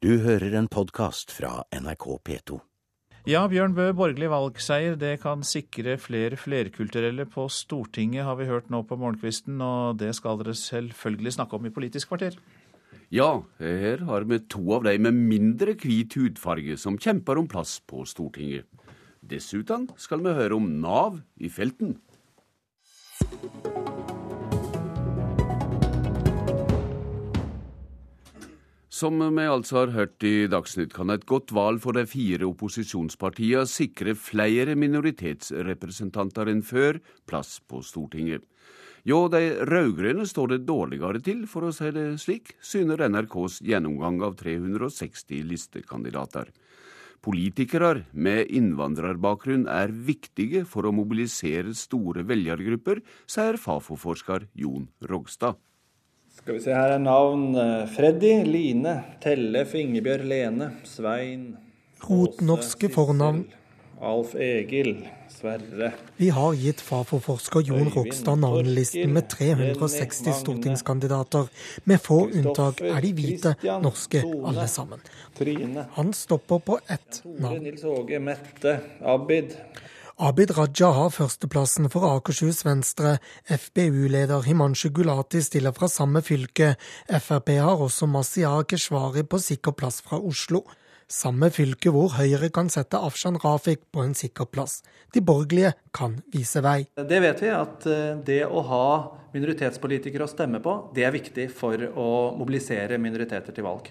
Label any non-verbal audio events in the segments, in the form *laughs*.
Du hører en podkast fra NRK P2. Ja, Bjørn Bø, borgerlig valgseier det kan sikre flere flerkulturelle på Stortinget, har vi hørt nå på morgenkvisten, og det skal dere selvfølgelig snakke om i Politisk kvarter. Ja, her har vi to av de med mindre hvit hudfarge som kjemper om plass på Stortinget. Dessuten skal vi høre om Nav i felten. Som vi altså har hørt i Dagsnytt, kan et godt valg for de fire opposisjonspartiene sikre flere minoritetsrepresentanter enn før plass på Stortinget. Jo, de rød-grønne står det dårligere til, for å si det slik, syner NRKs gjennomgang av 360 listekandidater. Politikere med innvandrerbakgrunn er viktige for å mobilisere store velgergrupper, sier Fafo-forsker Jon Rogstad. Skal vi se, her er navn. Eh, Freddy, Line, Tellef, Ingebjørg, Lene, Svein Rotnorske fornavn. Alf Egil, Sverre Vi har gitt Fafo-forsker Jon Rokstad navnelisten med 360 stortingskandidater. Med få unntak er de hvite norske alle sammen. Han stopper på ett navn. Mette, Abid. Abid Raja har førsteplassen for Akershus Venstre. FBU-leder Himanshu Gulati stiller fra samme fylke. Frp har også Mazyar Keshvari på sikker plass fra Oslo. Samme fylke hvor Høyre kan sette Afshan Rafik på en sikker plass. De borgerlige kan vise vei. Det vet vi at eh, det å ha minoritetspolitikere å stemme på, det er viktig for å mobilisere minoriteter til valg.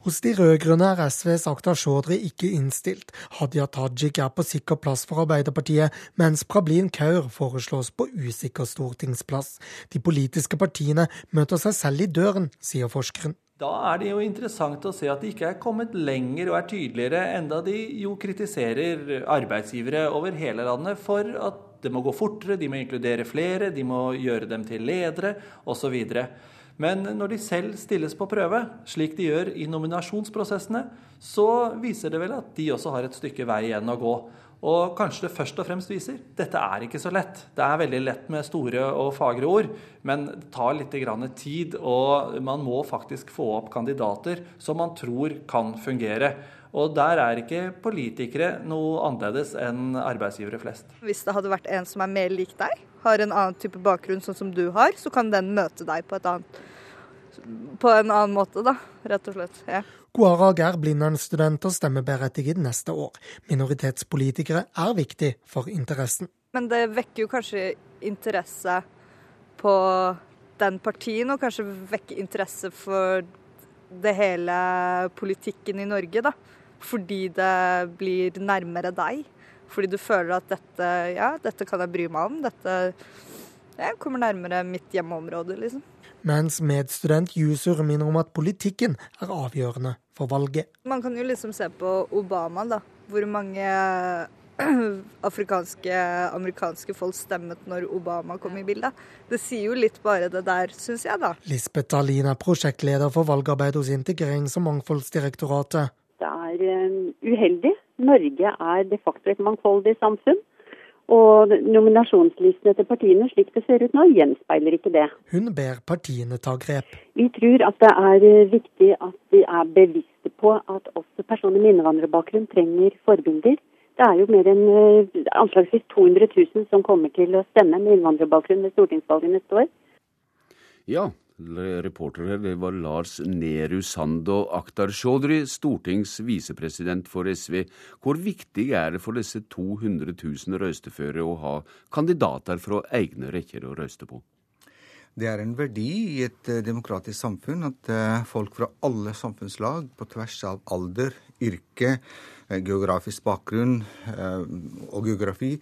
Hos de rød-grønne er SVs Akhtar Chaudhry ikke innstilt. Hadia Tajik er på sikker plass for Arbeiderpartiet, mens Prablin Kaur foreslås på usikker stortingsplass. De politiske partiene møter seg selv i døren, sier forskeren. Da er det jo interessant å se at de ikke er kommet lenger og er tydeligere, enda de jo kritiserer arbeidsgivere over hele landet for at det må gå fortere, de må inkludere flere, de må gjøre dem til ledere osv. Men når de selv stilles på prøve, slik de gjør i nominasjonsprosessene, så viser det vel at de også har et stykke vei igjen å gå. Og kanskje det først og fremst viser dette er ikke så lett. Det er veldig lett med store og fagre ord, men det tar litt tid, og man må faktisk få opp kandidater som man tror kan fungere. Og der er ikke politikere noe annerledes enn arbeidsgivere flest. Hvis det hadde vært en som er mer lik deg, har en annen type bakgrunn sånn som du har, så kan den møte deg på, et annet, på en annen måte, da, rett og slett. Ja. Guarag er Blindern-student og stemmeberettiget neste år. Minoritetspolitikere er viktig for interessen. Men det vekker jo kanskje interesse på den partien, og kanskje vekker interesse for det hele politikken i Norge, da. Fordi det blir nærmere deg. Fordi du føler at dette, ja, dette kan jeg bry meg om. Dette jeg kommer nærmere mitt hjemmeområde, liksom. Mens medstudent Yusur minner om at politikken er avgjørende for valget. Man kan jo liksom se på Obama, da. Hvor mange *clears throat* afrikanske, amerikanske folk stemmet når Obama kom i bildet. Det sier jo litt bare det der, syns jeg, da. Lisbeth Dahlin er prosjektleder for valgarbeid hos Integrerings- og mangfoldsdirektoratet. Det er um, uheldig Norge er de facto et mangfoldig samfunn. Og nominasjonslistene til partiene slik det ser ut nå, gjenspeiler ikke det. Hun ber partiene ta grep. Vi tror at det er eh, viktig at de er bevisste på at også personer med innvandrerbakgrunn trenger forbilder. Det er jo mer enn eh, anslagsvis 200 000 som kommer til å stemme med innvandrerbakgrunn ved stortingsvalget neste år. Ja, Reportere det var Lars Nehru Sand og Akhtar Chaudhry, stortingsvisepresident for SV. Hvor viktig er det for disse 200 000 røysteføre å ha kandidater fra egne rekker å røyste på? Det er en verdi i et eh, demokratisk samfunn at eh, folk fra alle samfunnslag, på tvers av alder, yrke, geografisk bakgrunn og geografi,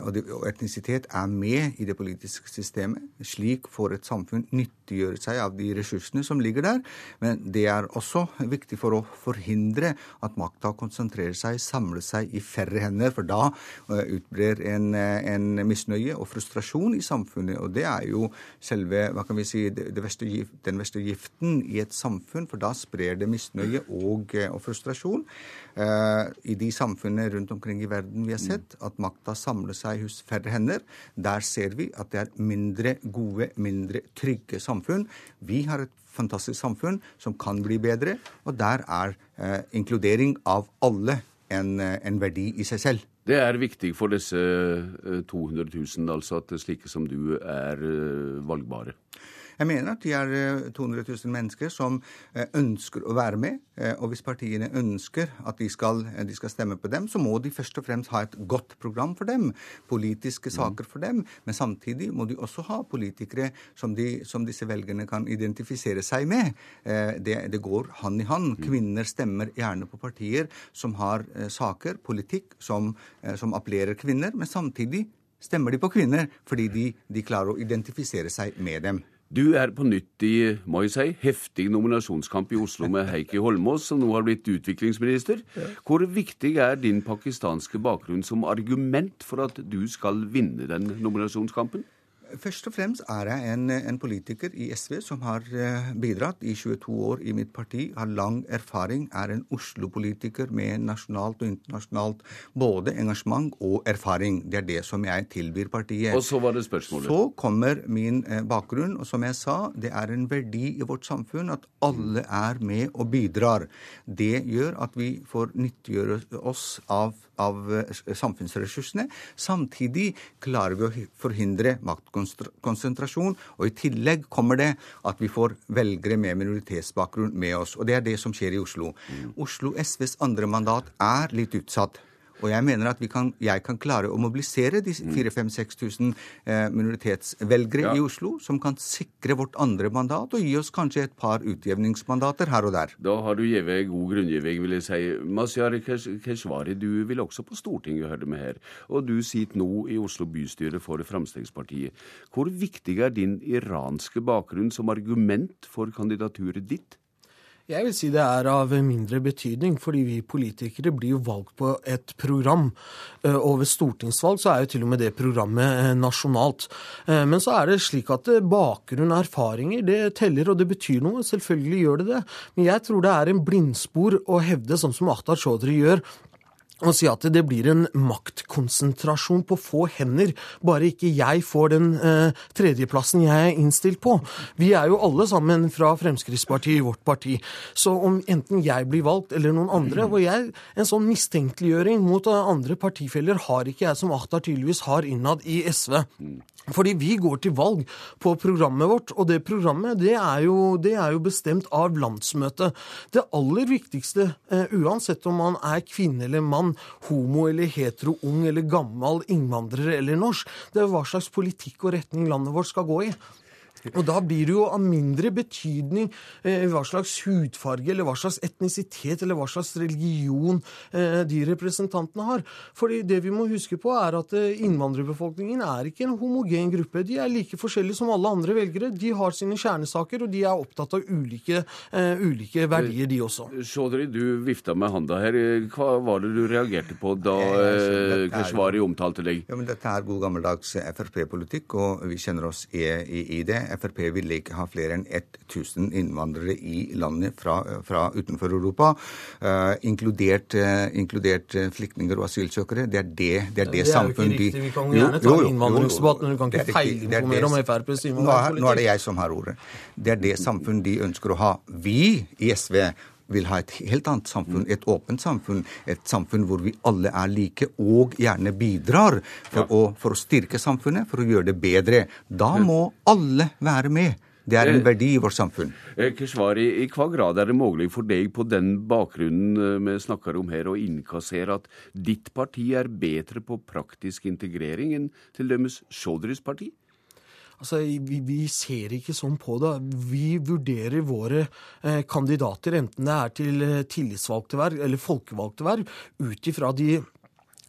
og etnisitet er med i det politiske systemet. Slik får et samfunn nyttiggjøre seg av de ressursene som ligger der. Men det er også viktig for å forhindre at makta konsentrerer seg, samler seg i færre hender. For da eh, utbrer en, eh, en misnøye og frustrasjon i samfunnet. Og det er jo selve hva kan vi si, verste, den verste giften i et samfunn, for da sprer det misnøye og, eh, og frustrasjon. I de samfunnene rundt omkring i verden vi har sett, at makta samler seg hos færre hender. Der ser vi at det er mindre gode, mindre trygge samfunn. Vi har et fantastisk samfunn som kan bli bedre, og der er eh, inkludering av alle en, eh, en, verdi i seg selv. Det er viktig for disse 200 000, altså at slike som du er valgbare? Jeg mener at de er 200 eh, 000 mennesker som eh, ønsker å være med. Eh, og hvis partiene ønsker at de skal, de skal, stemme på dem, så må de først og fremst ha et godt program for dem. Politiske mm. saker for dem. Men samtidig må de også ha politikere som, de, som disse velgerne kan identifisere seg med. Det, det, går hand i hand. Mm. Kvinner stemmer gjerne på partier som har saker, politikk, som, som appellerer kvinner. Men samtidig stemmer de på kvinner fordi de, de klarer å identifisere seg med dem. Du er på nytt i må jeg si, heftig nominasjonskamp i Oslo med Heikki Holmås, som nå har blitt utviklingsminister. Hvor viktig er din pakistanske bakgrunn som argument for at du skal vinne den nominasjonskampen? Først og fremst er jeg en, en, politiker i SV som har eh, bidratt i 22 år i mitt parti, har lang erfaring, er en Oslo-politiker med nasjonalt og internasjonalt både engasjement og erfaring. Det er det som jeg tilbyr partiet. Og så var det spørsmålet. Så kommer min eh, bakgrunn, og som jeg sa, det er en verdi i vårt samfunn at alle er med og bidrar. Det gjør at vi får nyttiggjøre oss av av eh, samfunnsressursene. Samtidig klarer vi å forhindre maktkonsentrasjon. Og i tillegg kommer det at vi får velgere med minoritetsbakgrunn med oss. Og det er det som skjer i Oslo. Mm. Oslo SVs andre mandat er litt utsatt. Og jeg mener at kan, jeg kan klare å mobilisere de 4000-6000 mm. eh, minoritetsvelgere ja. i Oslo, som kan sikre vårt andre mandat og gi oss kanskje et par utjevningsmandater her og der. Da har du gitt god grunngiving, vil jeg si. Mazyar Keshvari, du vil også på Stortinget høre med her. Og du sitter nå i Oslo bystyre for Fremskrittspartiet. Hvor viktig er din iranske bakgrunn som argument for kandidaturet ditt? Jeg vil si det er av mindre betydning, fordi vi politikere blir jo valgt på et program. Eh, og ved stortingsvalg så er jo til og med det programmet eh, nasjonalt. Eh, men så er det slik at bakgrunn og erfaringer det teller, og det betyr noe. Selvfølgelig gjør det det. Men jeg tror det er en blindspor å hevde, sånn som Akhtar Chaudhry gjør, og si at det blir en maktkonsentrasjon på få hender, bare ikke jeg får den eh, tredjeplassen jeg er innstilt på. Vi er jo alle sammen fra Fremskrittspartiet, i vårt parti. Så om enten jeg blir valgt eller noen andre og jeg, En sånn mistenkeliggjøring mot andre partifeller har ikke jeg, som Akhtar tydeligvis har innad i SV. Fordi vi går til valg på programmet vårt, og det programmet det er jo, det er jo bestemt av landsmøtet. Det aller viktigste, uh, uansett om man er kvinne eller mann, homo eller hetero, ung eller gammel, innvandrer eller norsk, det er hva slags politikk og retning landet vårt skal gå i. Og da blir det jo av mindre betydning eh, hva slags hudfarge eller hva slags etnisitet eller hva slags religion eh, de representantene har. Fordi det vi må huske på, er at eh, innvandrerbefolkningen er ikke en homogen gruppe. De er like forskjellige som alle andre velgere. De har sine kjernesaker, og de er opptatt av ulike, eh, ulike verdier, de også. Chaudhry, du vifta med handa her. Hva var det du reagerte på da eh, Keshvari omtalte deg? Ja, men Dette er god gammeldags Frp-politikk, og vi kjenner oss i, i, i det. Frp ville ikke ha flere enn 1000 innvandrere i landet fra, fra utenfor Europa, uh, inkludert, uh, inkludert uh, flyktninger og asylsøkere. Det er det, det, er det, det samfunn de Vi kan gjerne ta innvandringsdebatten, men du kan ikke feilinformere om FrPs innvandringspolitikk. Nå er det jeg som har ordet. Det er det samfunn de ønsker å ha. Vi i SV vil ha et helt annet samfunn, et åpent samfunn. Et samfunn hvor vi alle er like og gjerne bidrar for, ja. å, for å styrke samfunnet, for å gjøre det bedre. Da må alle være med. Det er en eh, verdi i vårt samfunn. Eh, Keshvari, I hva grad er det mulig for deg på den bakgrunnen eh, vi snakker om her, å innkassere at ditt parti er bedre på praktisk integrering enn til dømes Sjodris parti? Altså, vi, vi, ser ikke sånn på det. Vi vurderer våre eh, kandidater, enten det er til eh, tillitsvalgte verv eller folkevalgte verv, ut ifra de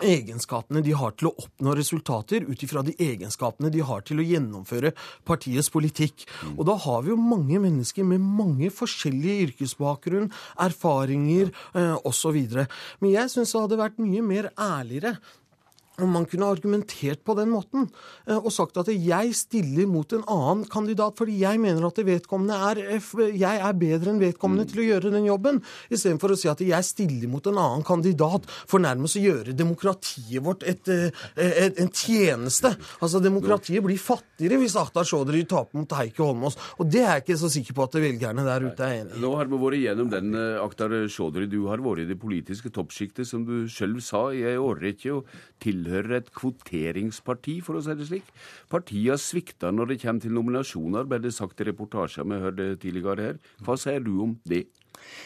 egenskapene de har til å oppnå resultater, ut ifra de egenskapene de har til å gjennomføre partiets politikk. Mm. Og da har vi jo mange mennesker med mange forskjellige yrkesbakgrunn, erfaringer eh, osv. Men jeg syns det hadde vært mye mer ærligere om man kunne argumentert på den måten eh, og sagt at jeg stiller mot en annen kandidat fordi jeg mener at vedkommende er jeg er bedre enn vedkommende til å gjøre den jobben, istedenfor å si at jeg stiller mot en annen kandidat for nærmest å gjøre demokratiet vårt et, et, eh, et, en tjeneste. Altså, Demokratiet blir fattigere hvis Akhtar Chaudhry taper mot Heikki Holmås, og det er jeg ikke så sikker på at velgerne der ute er enig i. Nå har vi vært igjennom den, eh, Akhtar Chaudhry. Du har vært i det politiske toppsjiktet, som du selv sa, i ei årrekke. og til tilhører et kvoteringsparti, for å si det slik. Partiene svikter når det kommer til nominasjoner, ble det sagt i reportasjer vi hørte tidligere her. Hva sier du om det?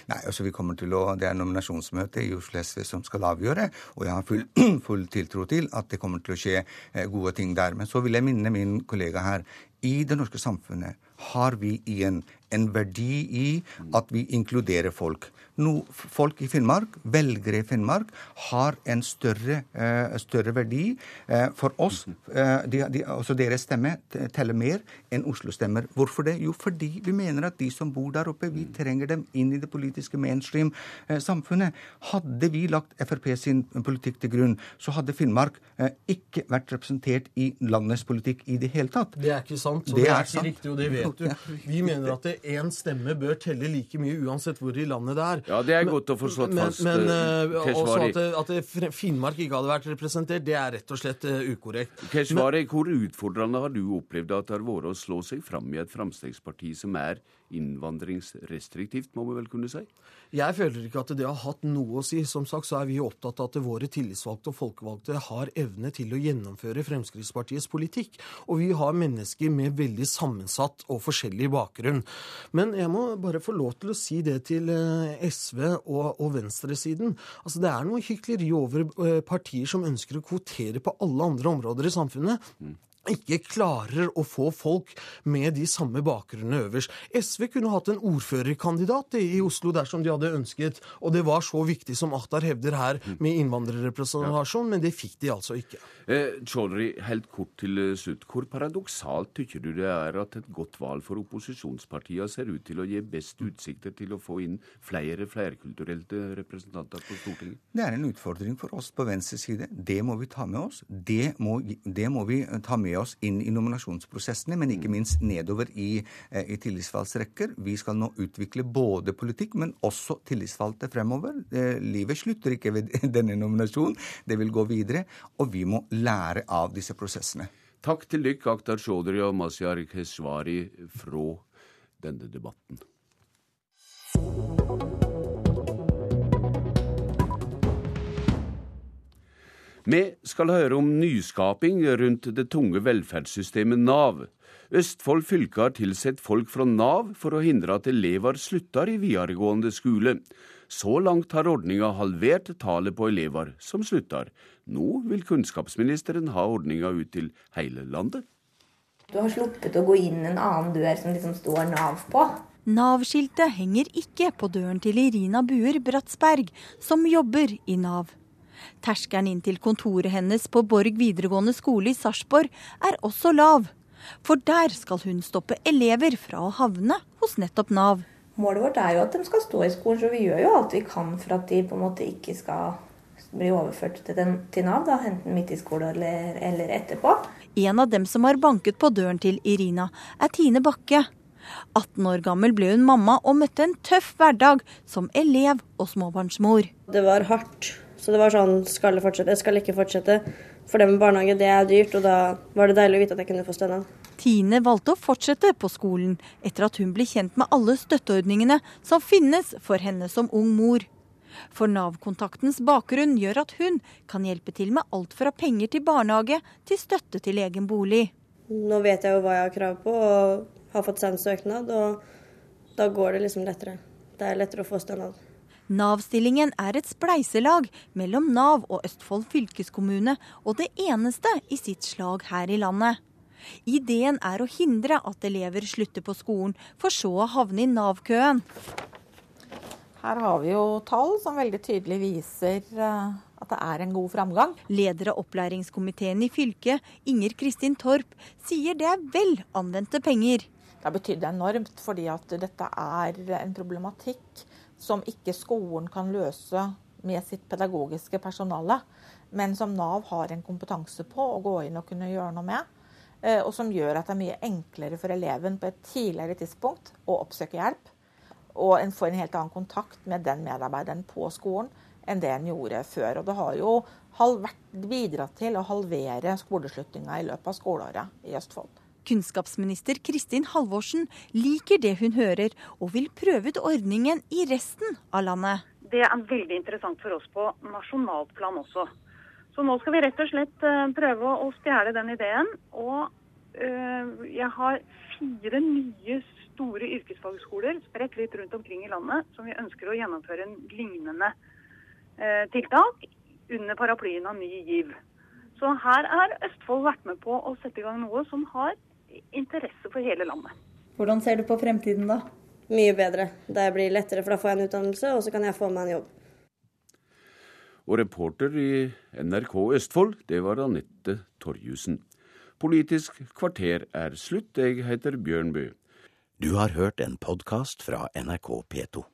Nei, altså vi kommer til å, Det er nominasjonsmøte i Oslo SV som skal avgjøre, og jeg har full, *clears throat* full tiltro til at det kommer til å skje eh, gode ting der. Men så vil jeg minne min kollega her. I det norske samfunnet har vi igjen en verdi i at vi inkluderer folk no, folk i Finnmark, velgere i Finnmark, har en større, uh, større verdi uh, for oss. Uh, de, de, også deres stemme teller mer enn Oslo-stemmer. Hvorfor det? Jo, fordi vi mener at de som bor der oppe, vi trenger dem inn i det politiske mainstream-samfunnet. Hadde vi lagt Frp sin politikk til grunn, så hadde Finnmark ikke vært representert i landets politikk i det hele tatt. Det er ikke sant. Og det, det er, ikke sant. riktig, og det vet du. Vi mener at én stemme bør telle like mye uansett hvor i landet det er. Ja, det er godt å få slått fast. Men, men uh, også at, at, Finnmark ikke hadde vært representert, det er rett og slett uh, ukorrekt. Keshvari, hvor utfordrende har du opplevd at det har vært å slå seg fram i et Fremskrittsparti som er innvandringsrestriktivt, må vi vel kunne si? Jeg føler ikke at det har hatt noe å si. Som sagt så er vi opptatt av at våre tillitsvalgte og folkevalgte har evne til å gjennomføre Fremskrittspartiets politikk. Og vi har mennesker med veldig sammensatt og forskjellig bakgrunn. Men jeg må bare få lov til å si det til eh, SV og, og venstresiden. Altså Det er noe hykleri over eh, partier som ønsker å kvotere på alle andre områder i samfunnet. Mm ikke klarer å få folk med de samme bakgrunnene øverst. SV kunne hatt en ordførerkandidat i Oslo dersom de hadde ønsket, og det var så viktig som Ahtar hevder her med innvandrerrepresentasjon, men det fikk de altså ikke. Eh, Chaudhry, helt kort til eh, slutt. Hvor paradoksalt tykker du det er at et godt valg for opposisjonspartiene ser ut til å gi best utsikter til å få inn flere flerkulturelle representanter på Stortinget? Det er en utfordring for oss på venstre side. Det må vi ta med oss. Det må, det må vi ta med oss inn i nominasjonsprosessene, men ikke minst nedover i, eh, i tillitsvalgsrekker. Vi skal nå utvikle både politikk, men også tillitsvalgte fremover. Livet slutter ikke ved *laughs* denne nominasjonen. Det vil gå videre. Og vi må lære av disse prosessene. Takk til dykk, Akhtar Chaudhry og Mazyar Keshvari fra denne debatten. Vi skal høre om nyskaping rundt det tunge velferdssystemet Nav. Østfold fylke har tilsett folk fra Nav for å hindre at elever slutter i videregående skole. Så langt har ordninga halvert tallet på elever som slutter. Nå vil kunnskapsministeren ha ordninga ut til hele landet. Du har sluppet å gå inn en annen dør som liksom står Nav på. Nav-skiltet henger ikke på døren til Irina Buer Bratsberg, som jobber i Nav. Terskelen inn til kontoret hennes på Borg videregående skole i Sarpsborg er også lav. For der skal hun stoppe elever fra å havne hos nettopp Nav. Målet vårt er jo at de skal stå i skolen, så vi gjør jo alt vi kan for at de på en måte ikke skal bli overført til, den, til Nav, da, enten midt i skole eller, eller etterpå. En av dem som har banket på døren til Irina, er Tine Bakke. 18 år gammel ble hun mamma og møtte en tøff hverdag som elev og småbarnsmor. Det var hardt, så det var sånn skal det fortsette, skal ikke fortsette. For det med barnehage, det er dyrt, og da var det deilig å vite at jeg kunne få stønad. Tine valgte å fortsette på skolen etter at hun ble kjent med alle støtteordningene som finnes for henne som ung mor. For Nav-kontaktens bakgrunn gjør at hun kan hjelpe til med alt fra penger til barnehage til støtte til egen bolig. Nå vet jeg jo hva jeg har krav på og har fått sendt søknad, og da går det liksom lettere. Det er lettere å få stønad. Nav-stillingen er et spleiselag mellom Nav og Østfold fylkeskommune, og det eneste i sitt slag her i landet. Ideen er å hindre at elever slutter på skolen, for så å havne i Nav-køen. Her har vi jo tall som veldig tydelig viser eh, at det er en god framgang. Leder av opplæringskomiteen i fylket, Inger Kristin Torp, sier det er vel anvendte penger. Det har betydd enormt, fordi at dette er en problematikk som ikke skolen kan løse med sitt pedagogiske personale, men som Nav har en kompetanse på å gå inn og kunne gjøre noe med. Eh, og som gjør at det er mye enklere for eleven på et tidligere tidspunkt å oppsøke hjelp. Og en får en helt annen kontakt med den medarbeideren på skolen enn det en gjorde før. Og det har jo bidratt til å halvere skoleslutninga i løpet av skoleåret i Østfold. Kunnskapsminister Kristin Halvorsen liker det hun hører, og vil prøve ut ordningen i resten av landet. Det er veldig interessant for oss på nasjonalt plan også. Så nå skal vi rett og slett eh, prøve å stjele den ideen. Og øh, jeg har fire nye store yrkesfagskoler spredt litt rundt omkring i landet som vi ønsker å gjennomføre en lignende øh, tiltak under paraplyen av Ny GIV. Så her har Østfold vært med på å sette i gang noe som har interesse for hele landet. Hvordan ser du på fremtiden da? Mye bedre. Det blir lettere, for da får jeg en utdannelse, og så kan jeg få meg en jobb. Og reporter i NRK Østfold, det var Anette Torjussen. Politisk kvarter er slutt. Jeg heter Bjørn Bø. Du har hørt en podkast fra NRK P2.